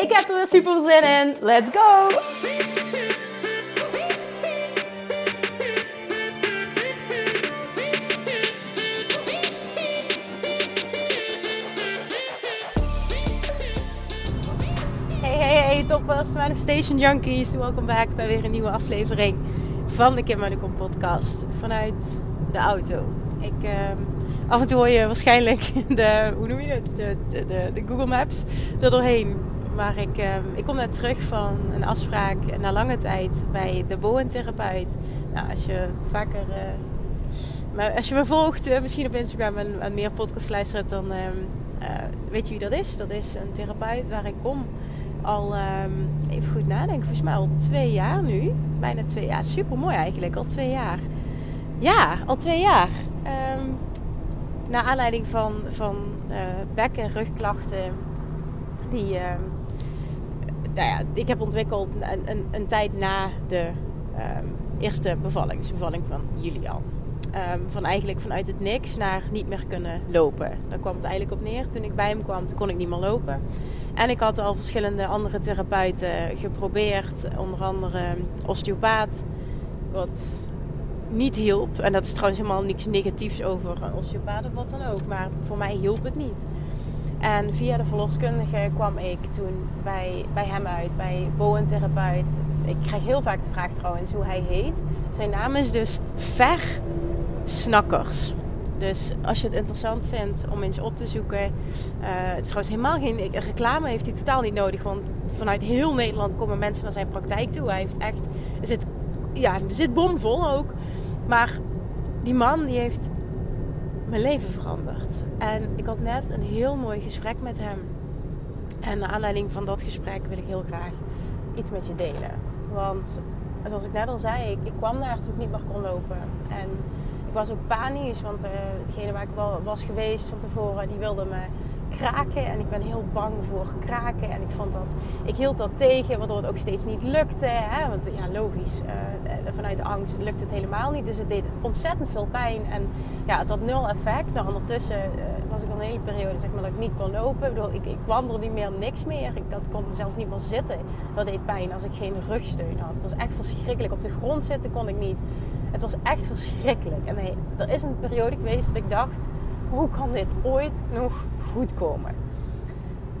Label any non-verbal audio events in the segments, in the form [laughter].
Ik heb er weer super zin in. Let's go! Hey, toppers, Manifestation Junkies. Welkom back bij weer een nieuwe aflevering van de Kim Manicom podcast vanuit de auto. Ik, uh, af en toe hoor je waarschijnlijk [laughs] de, hoe noem je het, de, de, de, de Google Maps er doorheen. Maar ik, uh, ik kom net terug van een afspraak na lange tijd bij de boentherapeut. Nou, als je vaker, uh, maar als je me volgt, uh, misschien op Instagram en, meer podcasts luistert, dan ehm, weet je wie dat is. Dat is een therapeut waar ik kom al, um, even goed nadenken, volgens mij al twee jaar nu. Bijna twee jaar. Super mooi eigenlijk, al twee jaar. Ja, al twee jaar. Um, naar aanleiding van, van uh, bek- en rugklachten. Die nou ja, ik heb ontwikkeld een, een, een tijd na de um, eerste bevalling. De bevalling van Julian. van eigenlijk vanuit het niks naar niet meer kunnen lopen. Daar kwam het eigenlijk op neer. Toen ik bij hem kwam, kon ik niet meer lopen. En ik had al verschillende andere therapeuten geprobeerd. Onder andere osteopaat. Wat niet hielp. En dat is trouwens helemaal niks negatiefs over osteopaat of wat dan ook. Maar voor mij hielp het niet. En via de verloskundige kwam ik toen bij, bij hem uit, bij Bowen-therapeut. Ik krijg heel vaak de vraag trouwens hoe hij heet. Zijn naam is dus Ver Snakkers. Dus als je het interessant vindt om eens op te zoeken. Uh, het is trouwens helemaal geen reclame, heeft hij totaal niet nodig. Want vanuit heel Nederland komen mensen naar zijn praktijk toe. Hij heeft echt, er zit, ja, er zit bomvol ook. Maar die man die heeft mijn leven veranderd. En ik had net een heel mooi gesprek met hem. En naar aanleiding van dat gesprek wil ik heel graag iets met je delen. Want zoals ik net al zei, ik, kwam daar toen ik niet meer kon lopen. En ik was ook panisch, want uh, degene waar ik wel was geweest van tevoren, die wilde me kraken. En ik ben heel bang voor kraken. En ik vond dat, ik hield dat tegen, waardoor het ook steeds niet lukte. Hè? Want ja, logisch, uh, vanuit angst lukt het helemaal niet. Dus het deed ontzettend veel pijn. En ja, het had nul effect. Nou, ondertussen uh, was ik een hele periode zeg maar, dat ik niet kon lopen. Ik, bedoel, ik, ik wandelde niet meer, niks meer. Ik dat kon zelfs niet meer zitten. Dat deed pijn als ik geen rugsteun had. Het was echt verschrikkelijk. Op de grond zitten kon ik niet. Het was echt verschrikkelijk. En hey, er is een periode geweest dat ik dacht: hoe kan dit ooit nog goed komen?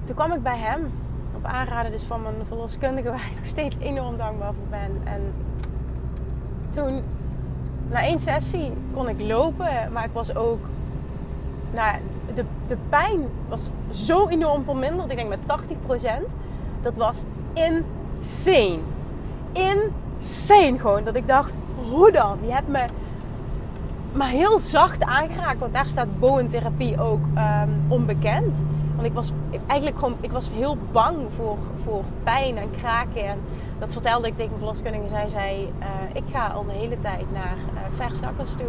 Toen kwam ik bij hem, op aanraden dus van mijn verloskundige, waar ik nog steeds enorm dankbaar voor ben. En toen, na één sessie, kon ik lopen, maar ik was ook. Nou, de, de pijn was zo enorm verminderd. Ik denk met 80%. Dat was insane. Insane gewoon. Dat ik dacht, hoe dan? Je hebt me maar heel zacht aangeraakt. Want daar staat boentherapie ook um, onbekend. Want ik was eigenlijk gewoon, ik was heel bang voor, voor pijn en kraken. En dat vertelde ik tegen mijn verloskundige. Zij zei, uh, ik ga al de hele tijd naar uh, verzakkers toe.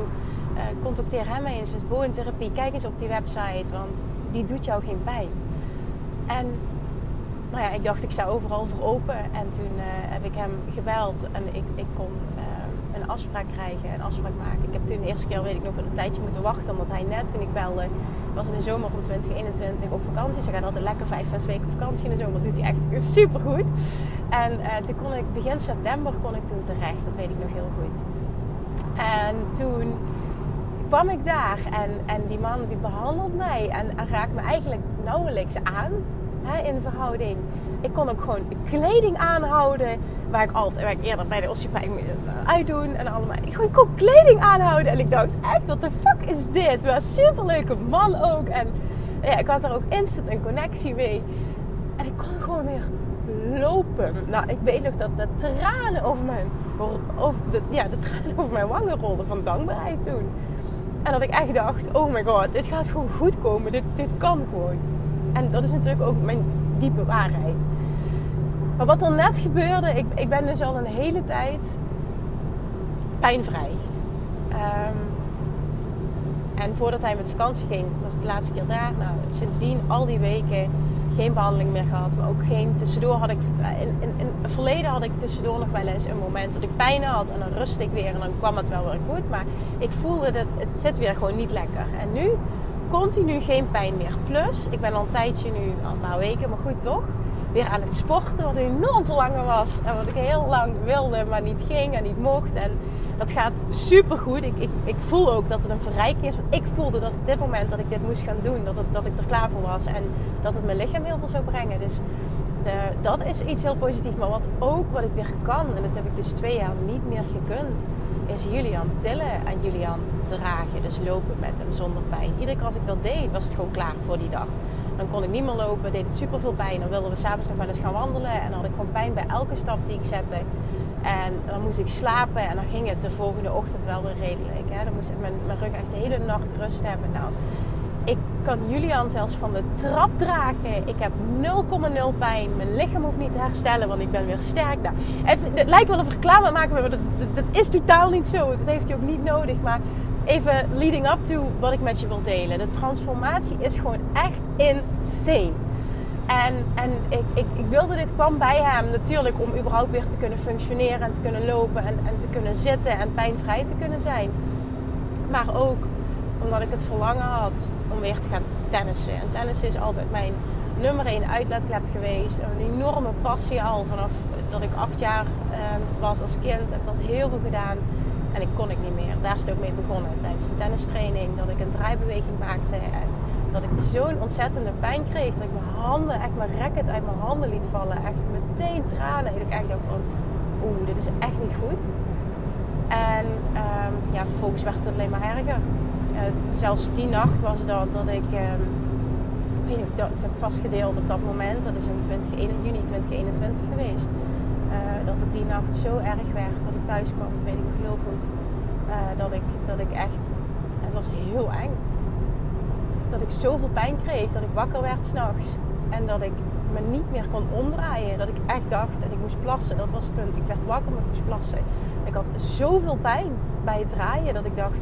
Uh, contacteer hem eens, dus boentherapie. Kijk eens op die website, want die doet jou geen pijn. En nou ja, ik dacht, ik sta overal voor open. En toen heb ik hem gebeld en ik, ik kon een afspraak krijgen, een afspraak maken. Ik heb toen de eerste keer, weet ik nog, een tijdje moeten wachten. Omdat hij net, toen ik belde, was in de zomer van 2021 op vakantie. Ze gaat altijd lekker vijf, zes weken op vakantie in de zomer. Dat doet hij echt super goed. En uh, toen kon ik, begin september kon ik toen terecht. Dat weet ik nog heel goed. En toen kwam ik daar en, en die man die behandelt mij en, en raakt me eigenlijk nauwelijks aan hè, in verhouding. Ik kon ook gewoon kleding aanhouden. Waar ik, altijd, waar ik eerder bij de osteopaat uitdoen en allemaal. Ik kon, kleding aanhouden. En ik dacht echt, wat de fuck is dit? Een superleuke man ook. En ja, ik had er ook instant een connectie mee. En ik kon gewoon weer lopen. Nou, ik weet nog dat de tranen over mijn, de, ja, de tranen [laughs] over mijn wangen rolden van dankbaarheid toen. En dat ik echt dacht, oh my god, dit gaat gewoon goed komen. Dit, dit kan gewoon. En dat is natuurlijk ook mijn diepe waarheid. Maar wat er net gebeurde, ik, ik ben dus al een hele tijd pijnvrij. Um, en voordat hij met vakantie ging, was ik de laatste keer daar. Nou, sindsdien al die weken geen behandeling meer gehad. Maar ook geen tussendoor had ik. In, in, het verleden had ik tussendoor nog wel eens een moment dat ik pijn had. En dan rust ik weer en dan kwam het wel weer goed. Maar ik voelde dat het zit weer gewoon niet lekker. En nu continu geen pijn meer. Plus, ik ben al een tijdje nu, al een paar weken, maar goed toch. Weer aan het sporten, wat enorm verlangen was. En wat ik heel lang wilde, maar niet ging en niet mocht. En dat gaat super goed. Ik, ik, ik voel ook dat het een verrijking is. Want ik voelde dat op dit moment dat ik dit moest gaan doen, dat, het, dat ik er klaar voor was. En dat het mijn lichaam heel veel zou brengen. Dus de, dat is iets heel positiefs. Maar wat ook wat ik weer kan, en dat heb ik dus twee jaar niet meer gekund, is Julian tillen en Julian dragen. Dus lopen met hem zonder pijn. Iedere keer als ik dat deed, was het gewoon klaar voor die dag. Dan kon ik niet meer lopen, deed het super veel pijn. Dan wilden we s'avonds nog wel eens gaan wandelen. En dan had ik gewoon pijn bij elke stap die ik zette. En dan moest ik slapen en dan ging het de volgende ochtend wel weer redelijk. Hè. Dan moest ik mijn, mijn rug echt de hele nacht rust hebben. Nou, ik kan Julian zelfs van de trap dragen. Ik heb 0,0 pijn. Mijn lichaam hoeft niet te herstellen, want ik ben weer sterk. Nou, even, het lijkt wel of reclame maken, maar dat, dat, is totaal niet zo. Dat heeft hij ook niet nodig. Maar even leading up to wat ik met je wil delen. De transformatie is gewoon echt insane. En, en ik, ik, ik, wilde dit kwam bij hem natuurlijk om überhaupt weer te kunnen functioneren en te kunnen lopen en, en te kunnen zitten en pijnvrij te kunnen zijn. Maar ook omdat ik het verlangen had om weer te gaan tennissen. En tennissen is altijd mijn nummer 1 uitlaatklep geweest. Een enorme passie al vanaf dat ik acht jaar ehm, was als kind. Heb dat heel veel gedaan. En ik kon ik niet meer. Daar is het ook mee begonnen. Tijdens een tennistraining. Dat ik een draaibeweging maakte. En dat ik zo'n ontzettende pijn kreeg. Dat ik mijn handen, echt mijn racket uit mijn handen liet vallen. Echt meteen tranen. En ik eigenlijk dacht van, oeh, dit is echt niet goed. En um, ja, vervolgens werd het alleen maar erger. Uh, zelfs die nacht was dat dat ik, um, ik weet niet of ik heb vastgedeeld op dat moment. Dat is in 20, juni 2021 geweest. Uh, dat het die nacht zo erg werd kwam. Dat weet ik nog heel goed. Uh, dat, ik, dat ik echt, het was heel eng dat ik zoveel pijn kreeg dat ik wakker werd s'nachts. En dat ik me niet meer kon omdraaien. Dat ik echt dacht, en ik moest plassen, dat was het punt. Ik werd wakker, maar ik moest plassen. Ik had zoveel pijn bij het draaien dat ik dacht,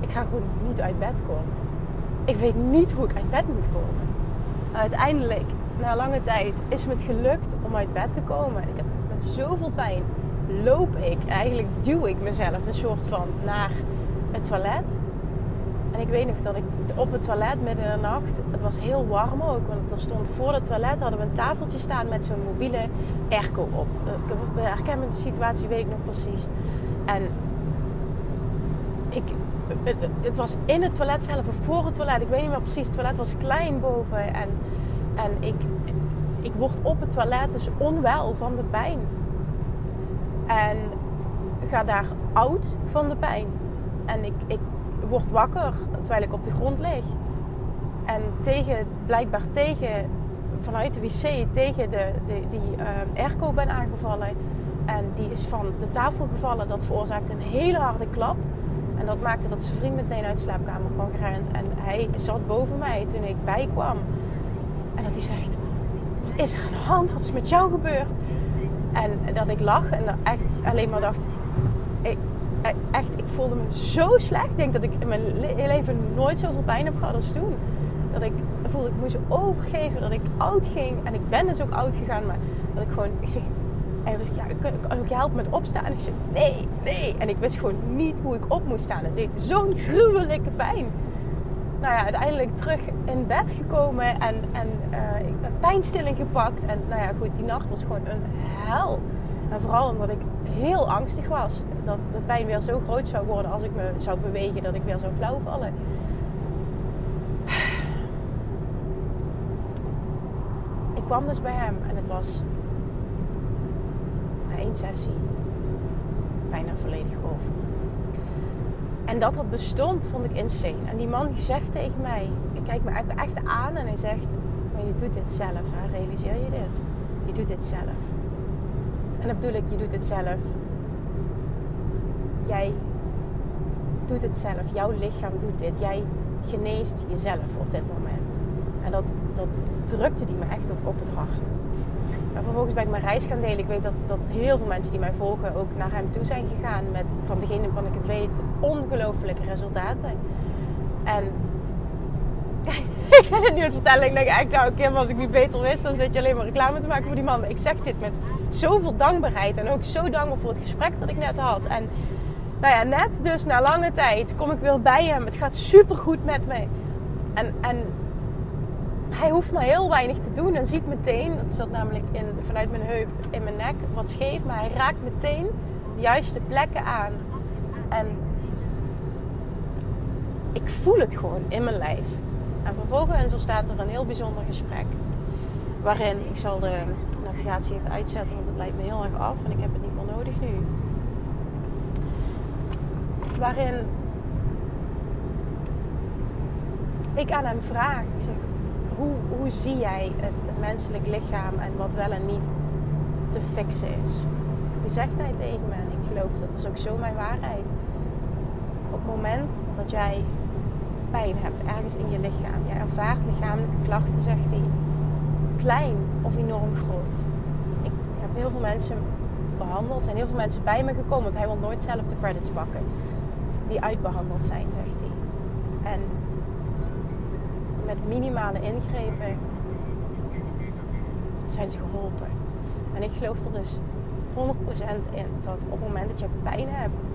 ik ga gewoon niet uit bed komen. Ik weet niet hoe ik uit bed moet komen. Uiteindelijk, na lange tijd, is het gelukt om uit bed te komen. Ik heb met zoveel pijn loop ik, eigenlijk duw ik mezelf een soort van naar het toilet. En ik weet nog dat ik op het toilet midden in de nacht, het was heel warm ook, want er stond voor het toilet hadden we een tafeltje staan met zo'n mobiele airco op. Ik herken de situatie, weet ik nog precies. En ik, het, het, was in het toilet zelf of voor het toilet, ik weet niet meer precies. Het toilet was klein boven en, en ik, ik word op het toilet dus onwel van de pijn. En ga daar oud van de pijn. En ik, ik word wakker terwijl ik op de grond lig. En tegen, blijkbaar tegen, vanuit de wc, tegen de, de die uh, ben aangevallen. En die is van de tafel gevallen. Dat veroorzaakte een hele harde klap. En dat maakte dat zijn vriend meteen uit de slaapkamer kwam gerend. En hij zat boven mij toen ik bijkwam. En dat hij zegt, wat is er aan de hand? Wat is met jou gebeurd? En dat ik lag en echt alleen maar dacht, E- echt, ik voelde me zo slecht. Ik denk dat ik in mijn leven nooit zoveel pijn heb gehad als toen. Dat ik voelde, ik moest overgeven, dat ik oud ging. En ik ben dus ook oud gegaan, maar dat ik gewoon, ik zeg, en ik ja, kan ik je helpen met opstaan? Ik zeg, nee, nee. En ik wist gewoon niet hoe ik op moest staan. Het deed zo'n gruwelijke pijn. Nou ja, uiteindelijk terug in bed gekomen en, en uh, ik heb pijnstilling gepakt. En nou ja, goed, die nacht was gewoon een hel. En vooral omdat ik heel angstig was. Dat de pijn weer zo groot zou worden als ik me zou bewegen dat ik weer zou flauw vallen. Ik kwam dus bij hem en het was na één sessie bijna volledig over. En dat dat bestond vond ik insane. En die man die zegt tegen mij, hij kijkt me echt aan en hij zegt, maar je doet dit zelf, realiseer je dit? Je doet dit zelf. En dan bedoel ik, je doet het zelf. Jij doet het zelf. Jouw lichaam doet dit. Jij geneest jezelf op dit moment. En dat, dat drukte die me echt op, op het hart. En vervolgens ben ik mijn reis gaan delen. Ik weet dat, dat heel veel mensen die mij volgen ook naar hem toe zijn gegaan. Met van degene van ik het weet ongelofelijke resultaten. En [laughs] ik ben het nu aan het vertellen. Ik denk echt, nou als ik niet beter wist, dan zit je alleen maar reclame te maken voor die man. Ik zeg dit met zoveel dankbaarheid. En ook zo dankbaar voor het gesprek dat ik net had. En nou ja, net dus na lange tijd kom ik weer bij hem. Het gaat super goed met me. En, en hij hoeft maar heel weinig te doen en ziet meteen, dat zat namelijk in, vanuit mijn heup in mijn nek wat scheef, maar hij raakt meteen de juiste plekken aan. En ik voel het gewoon in mijn lijf. En vervolgens staat er een heel bijzonder gesprek. Waarin, ik zal de navigatie even uitzetten, want het leidt me heel erg af en ik heb het niet meer nodig nu. Waarin ik aan hem vraag, ik zeg, hoe, hoe zie jij het, menselijk lichaam en wat wel en niet te fixen is? Toen zegt hij tegen me, en ik geloof dat is ook zo mijn waarheid. Op het moment dat jij pijn hebt ergens in je lichaam, jij ervaart lichamelijke klachten, zegt hij, klein of enorm groot. Ik heb heel veel mensen behandeld, zijn heel veel mensen bij me gekomen, want hij wil nooit zelf de credits pakken, die uitbehandeld zijn, zegt hij. Minimale ingrepen zijn ze geholpen. En ik geloof er dus 100% in dat op het moment dat je pijn hebt,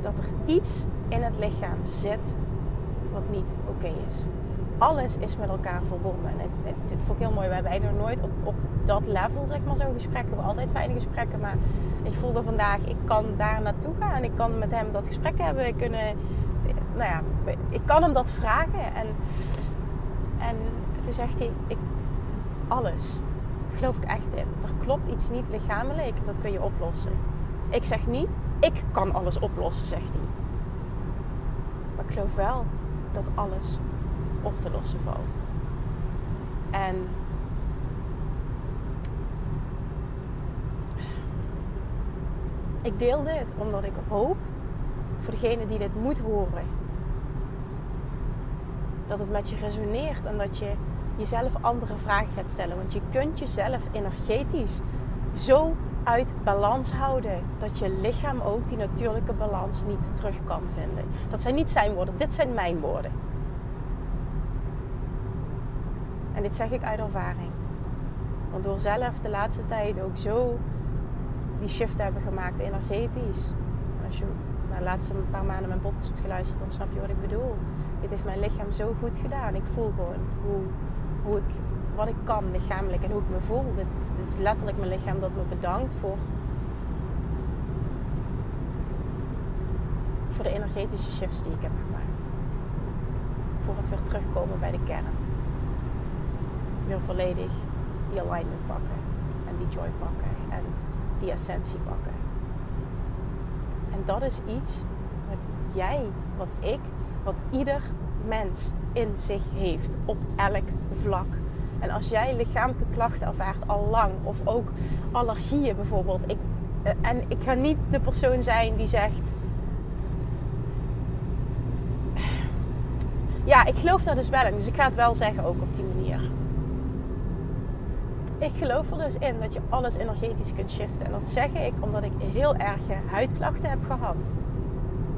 dat er iets in het lichaam zit wat niet oké is. Alles is met elkaar verbonden. En dit vond ik heel mooi. We hebben eigenlijk nooit op, op dat level, zeg maar, zo'n gesprek. We hebben altijd fijne gesprekken. Maar ik voelde vandaag, ik kan daar naartoe gaan. Ik kan met hem dat gesprek hebben. Kunnen, nou ja, ik kan hem dat vragen. En, en toen zegt hij, ik, alles. Geloof ik echt in. Er klopt iets niet lichamelijk. Dat kun je oplossen. Ik zeg niet, ik kan alles oplossen, zegt hij. Maar ik geloof wel dat alles op te lossen valt. En ik deel dit omdat ik hoop voor degene die dit moet horen. Dat het met je resoneert en dat je jezelf andere vragen gaat stellen. Want je kunt jezelf energetisch zo uit balans houden dat je lichaam ook die natuurlijke balans niet terug kan vinden. Dat zijn niet zijn woorden, dit zijn mijn woorden. En dit zeg ik uit ervaring. Want door zelf de laatste tijd ook zo die shift hebben gemaakt energetisch. Als je nou, de laatste paar maanden mijn podcast hebt geluisterd, dan snap je wat ik bedoel. Dit heeft mijn lichaam zo goed gedaan. Ik voel gewoon hoe, hoe ik, wat ik kan lichamelijk en hoe ik me voel. Dit, dit is letterlijk mijn lichaam dat me bedankt voor, voor de energetische shifts die ik heb gemaakt. Voor het weer terugkomen bij de kern. Weer volledig die alignment pakken en die joy pakken en die essentie pakken. En dat is iets wat jij, wat ik, wat ieder mens in zich heeft op elk vlak. En als jij lichamelijke klachten ervaart al lang, of ook allergieën bijvoorbeeld. Ik, eh, en ik ga niet de persoon zijn die zegt. Ja, ik geloof daar dus wel in. Dus ik ga het wel zeggen ook op die manier. Ik geloof er dus in dat je alles energetisch kunt shiften. En dat zeg ik omdat ik heel erg huidklachten heb gehad.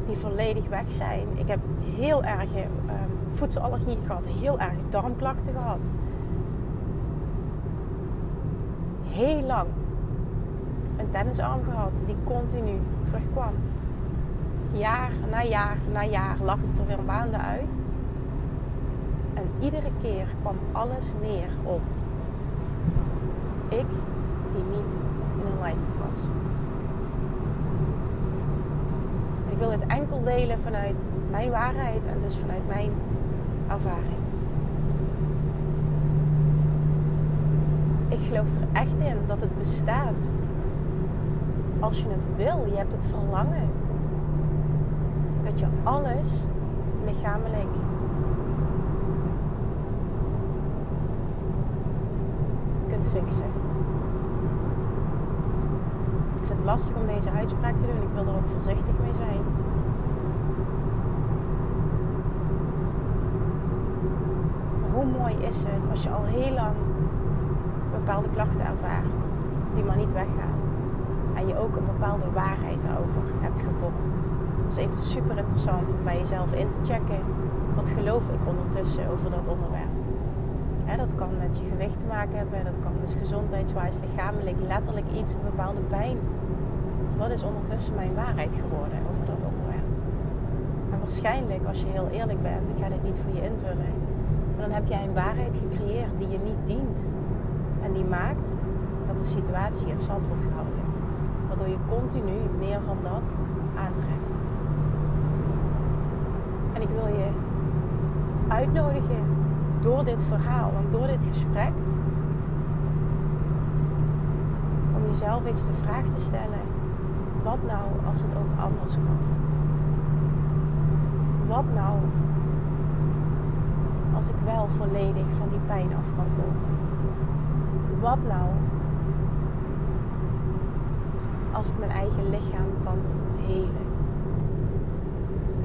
Die volledig weg zijn. Ik heb heel erg um, voedselallergie gehad. Heel erg darmklachten gehad. Heel lang. Een tennisarm gehad die continu terugkwam. Jaar na jaar na jaar lag ik er weer maanden uit. En iedere keer kwam alles neer op ik die niet in alignment was. Ik wil dit enkel delen vanuit mijn waarheid en dus vanuit mijn ervaring. Ik geloof er echt in dat het bestaat. Als je het wil, je hebt het verlangen. Dat je alles lichamelijk kunt fixen. Ik vind het lastig om deze uitspraak te doen. Ik wil er ook voorzichtig mee zijn. Hoe mooi is het als je al heel lang bepaalde klachten ervaart die maar niet weggaan. En je ook een bepaalde waarheid daarover hebt gevormd. Het is even super interessant om bij jezelf in te checken. Wat geloof ik ondertussen over dat onderwerp? dat kan met je gewicht te maken hebben. Dat kan dus gezondheidswijs, lichamelijk, letterlijk iets, een bepaalde pijn. Wat is ondertussen mijn waarheid geworden over dat onderwerp? En waarschijnlijk, als je heel eerlijk bent, ik ga dit niet voor je invullen. Maar dan heb jij een waarheid gecreëerd die je niet dient. En die maakt dat de situatie in stand wordt gehouden. Waardoor je continu meer van dat aantrekt. En ik wil je uitnodigen door dit verhaal en door dit gesprek om jezelf eens de vraag te stellen: wat nou als het ook anders kan? Wat nou als ik wel volledig van die pijn af kan komen? Wat nou als ik mijn eigen lichaam kan helen?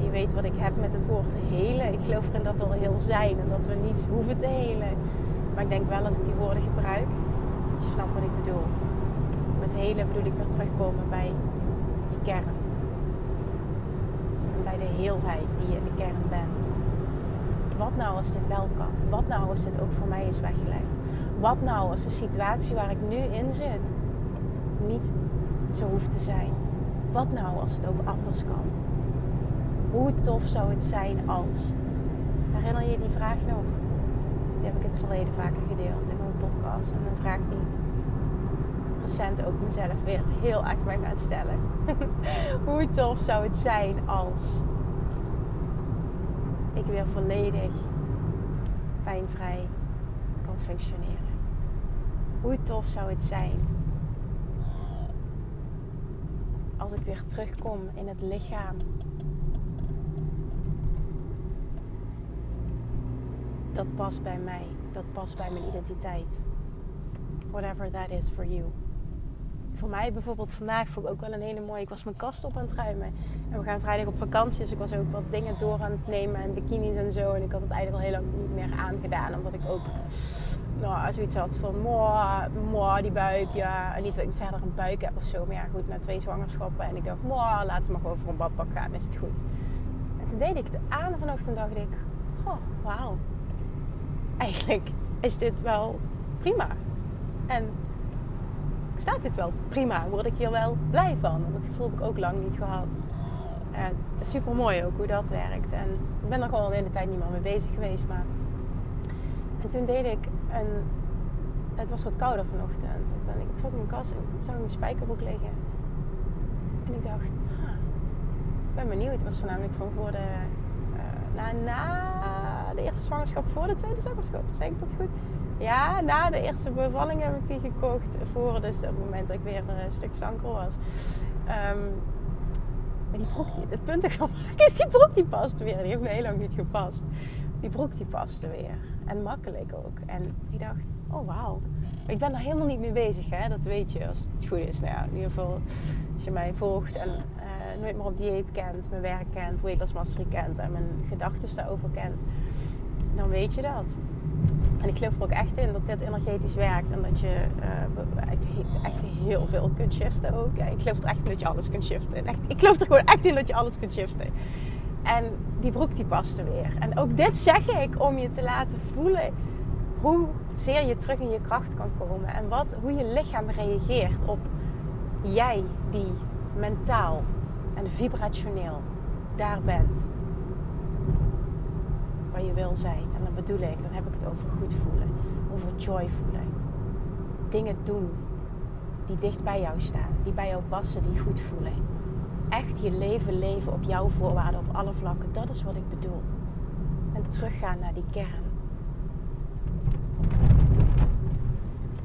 je weet wat ik heb met het woord helen. Ik geloof erin dat we al heel zijn en dat we niets hoeven te helen. Maar ik denk wel als ik die woorden gebruik, dat je snapt wat ik bedoel. Met helen bedoel ik weer terugkomen bij je kern. En bij de heelheid die je in bent. Wat nou als dit wel kan? Wat nou als dit ook voor mij is weggelegd? Wat nou als de situatie waar ik nu in zit niet zo hoeft te zijn? Wat nou als het ook anders kan? Hoe tof zou het zijn als? Herinner je die vraag nog? Die heb ik in het verleden vaker gedeeld in mijn podcast. En een vraag die recent ook mezelf weer heel erg ben gaan stellen. [laughs] Hoe tof zou het zijn als ik weer volledig pijnvrij kan functioneren? Hoe tof zou het zijn als ik weer terugkom in het lichaam dat past bij mij. Dat past bij mijn identiteit. Whatever that is for you. Voor mij bijvoorbeeld vandaag vond ik ook wel een hele mooie. Ik was mijn kast op aan het ruimen. En we gaan vrijdag op vakantie. Dus ik was ook wat dingen door aan het nemen. En bikinis en zo. En ik had het eigenlijk al heel lang niet meer aangedaan. Omdat ik ook nou, zoiets had van... Mooi, die buik. Ja. En niet dat ik verder een buik heb of zo. Maar ja, goed, na twee zwangerschappen. En ik dacht, mooi, laten we maar gewoon voor een badpak gaan. Is het goed. En toen deed ik het aan vanochtend. En dacht ik... Oh, wauw eigenlijk is dit wel prima. En staat dit wel prima? Word ik hier wel blij van? Dat gevoel heb ik ook lang niet gehad. En super mooi ook hoe dat werkt. En ik ben er gewoon de hele tijd niet meer mee bezig geweest. Maar... En toen deed ik een. Het was wat kouder vanochtend. En ik trok mijn kast en zag een spijkerbroek liggen. En ik dacht, ik ben benieuwd. Het was voornamelijk van voor de. Uh, na, na de eerste zwangerschap voor de tweede zwangerschap. Zeg ik dat goed? Ja, na de eerste bevalling heb ik die gekocht. Voor dus op het moment dat ik weer een stuk zwanger was. Um, maar die broek, die, het punt ervan is, die broek die past weer. Die heeft me heel lang niet gepast. Die broek die paste weer. En makkelijk ook. En ik dacht, oh wauw. Ik ben daar helemaal niet mee bezig, hè? dat weet je als het goed is. Nou ja, in ieder geval, als je mij volgt en uh, nooit meer op dieet kent, mijn werk kent, Weight kent en mijn gedachten daarover kent, dan weet je dat. En ik geloof er ook echt in dat dit energetisch werkt en dat je uh, echt, heel veel kunt shiften ook. ik geloof er echt in dat je alles kunt shiften. Echt, ik geloof er gewoon echt in dat je alles kunt shiften. En die broek die paste weer. En ook dit zeg ik om je te laten voelen hoe zeer je terug in je kracht kan komen. En wat, hoe je lichaam reageert op jij die mentaal en vibrationeel daar bent waar je wil zijn. En dan bedoel ik, dan heb ik het over goed voelen, over joy voelen. Dingen doen die dicht bij jou staan, die bij jou passen, die goed voelen. Echt je leven leven op jouw voorwaarden, op alle vlakken. Dat is wat ik bedoel. En teruggaan naar die kern.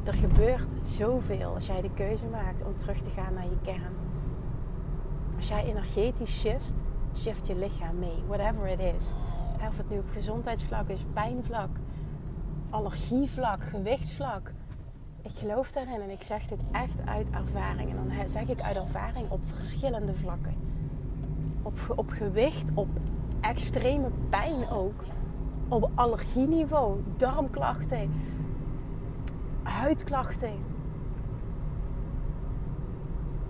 Er gebeurt zoveel als jij de keuze maakt om terug te gaan naar je kern. Als jij energetisch shift, shift je lichaam mee, whatever it is. Of het nu op gezondheidsvlak is, pijnvlak, allergievlak, gewichtsvlak. Ik geloof daarin en ik zeg dit echt uit ervaring. En dan zeg ik uit ervaring op verschillende vlakken. Op, op gewicht, op extreme pijn ook. Op allergieniveau, darmklachten. huidklachten.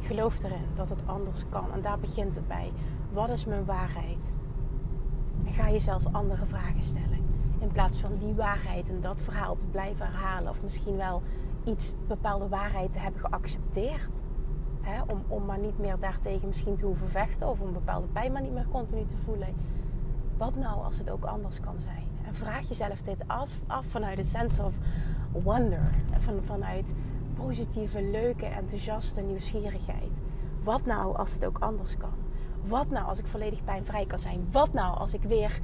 Geloof erin dat het anders kan. En daar begint het bij. Wat is mijn waarheid? En ga jezelf andere vragen stellen. In plaats van die waarheid en dat verhaal te blijven herhalen. Of misschien wel iets, bepaalde waarheid te hebben geaccepteerd. om, om maar niet meer daartegen misschien te hoeven vechten. Of een bepaalde pijn maar niet meer continu te voelen. Wat nou als het ook anders kan zijn? En vraag jezelf dit af, af vanuit een sense of wonder. Van, vanuit positieve, leuke, enthousiaste nieuwsgierigheid. Wat nou als het ook anders kan? Wat nou als ik volledig pijnvrij kan zijn? Wat nou als ik weer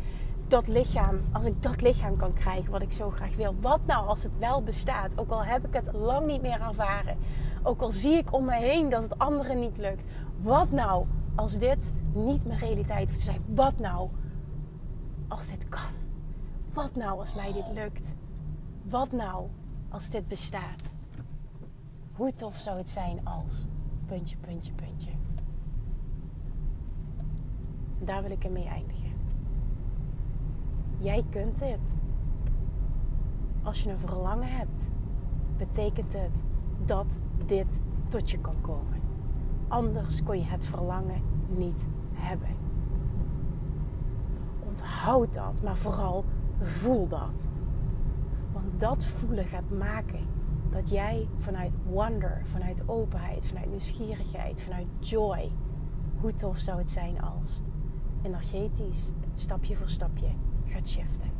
dat lichaam, als ik dat lichaam kan krijgen wat ik zo graag wil? Wat nou als het wel bestaat? Ook al heb ik het lang niet meer ervaren. Ook al zie ik om me heen dat het anderen niet lukt. Wat nou als dit niet mijn realiteit hoeft te zijn? Wat nou als dit kan? Wat nou als mij dit lukt? Wat nou als dit bestaat? Hoe tof zou het zijn als puntje, puntje, puntje. Daar wil ik ermee eindigen. Jij kunt dit. Als je een verlangen hebt, betekent het dat dit tot je kan komen. Anders kon je het verlangen niet hebben. Onthoud dat, maar vooral voel dat. Want dat voelen gaat maken dat jij vanuit wonder, vanuit openheid, vanuit nieuwsgierigheid, vanuit joy, hoe tof zou het zijn als energetisch, stapje voor stapje gaat shiften.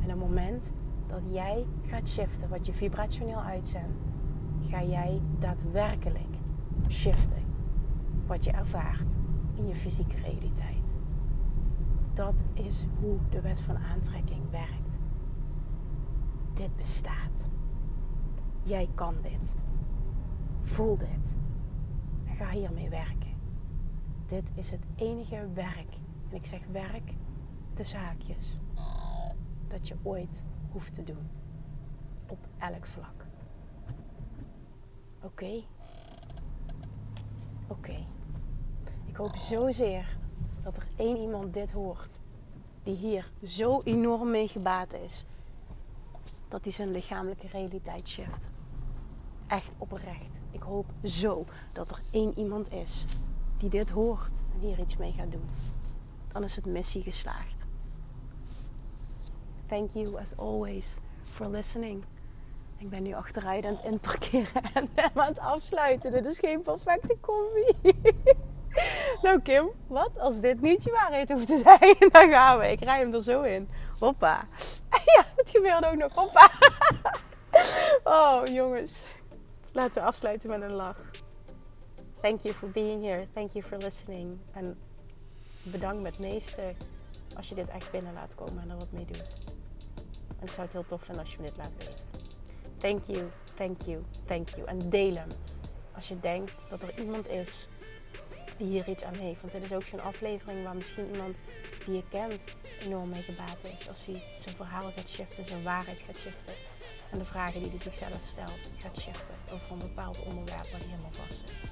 En op het moment dat jij gaat shiften, wat je vibrationeel uitzendt, ga jij daadwerkelijk shiften wat je ervaart in je fysieke realiteit. Dat is hoe de wet van aantrekking werkt. Dit bestaat. Jij kan dit. Voel dit. En ga hiermee werken. Dit is het enige werk, en ik zeg werk de zaakjes, dat je ooit hoeft te doen. Op elk vlak. Oké? Oké. Ik hoop zozeer dat er één iemand dit hoort. Die hier zo enorm mee gebaat is. Dat hij zijn lichamelijke realiteit shift. Echt oprecht. Ik hoop zo dat er één iemand is die dit hoort en hier iets mee gaat doen. Dan is het missie geslaagd. Thank you as always for listening. Ik ben nu achteruit aan het inparkeren en [laughs] aan het afsluiten. Dit is geen perfecte combi. [laughs] nou Kim, wat als dit niet je waarheid hoeft te zijn? [laughs] Dan gaan we. Ik rij hem er zo in. Hoppa. Ja, het gebeurde ook nog. Hoppa. Oh jongens. Laten we afsluiten met een lach. Thank you for being here. Thank you for listening. En bedankt met meeste als je dit echt binnen laat komen en er wat mee doet. En ik zou het heel tof vinden als je me dit laat weten. Thank you, thank you, thank you. En deel hem. Als je denkt dat er iemand is die hier iets aan heeft. Want dit is ook zo'n aflevering waar misschien iemand die je kent enorm mee gebaat is. Als hij zijn verhaal gaat shiften, zijn waarheid gaat shiften. En de vragen die hij zichzelf stelt gaat shiften over een bepaald onderwerp waar hij helemaal vast zit.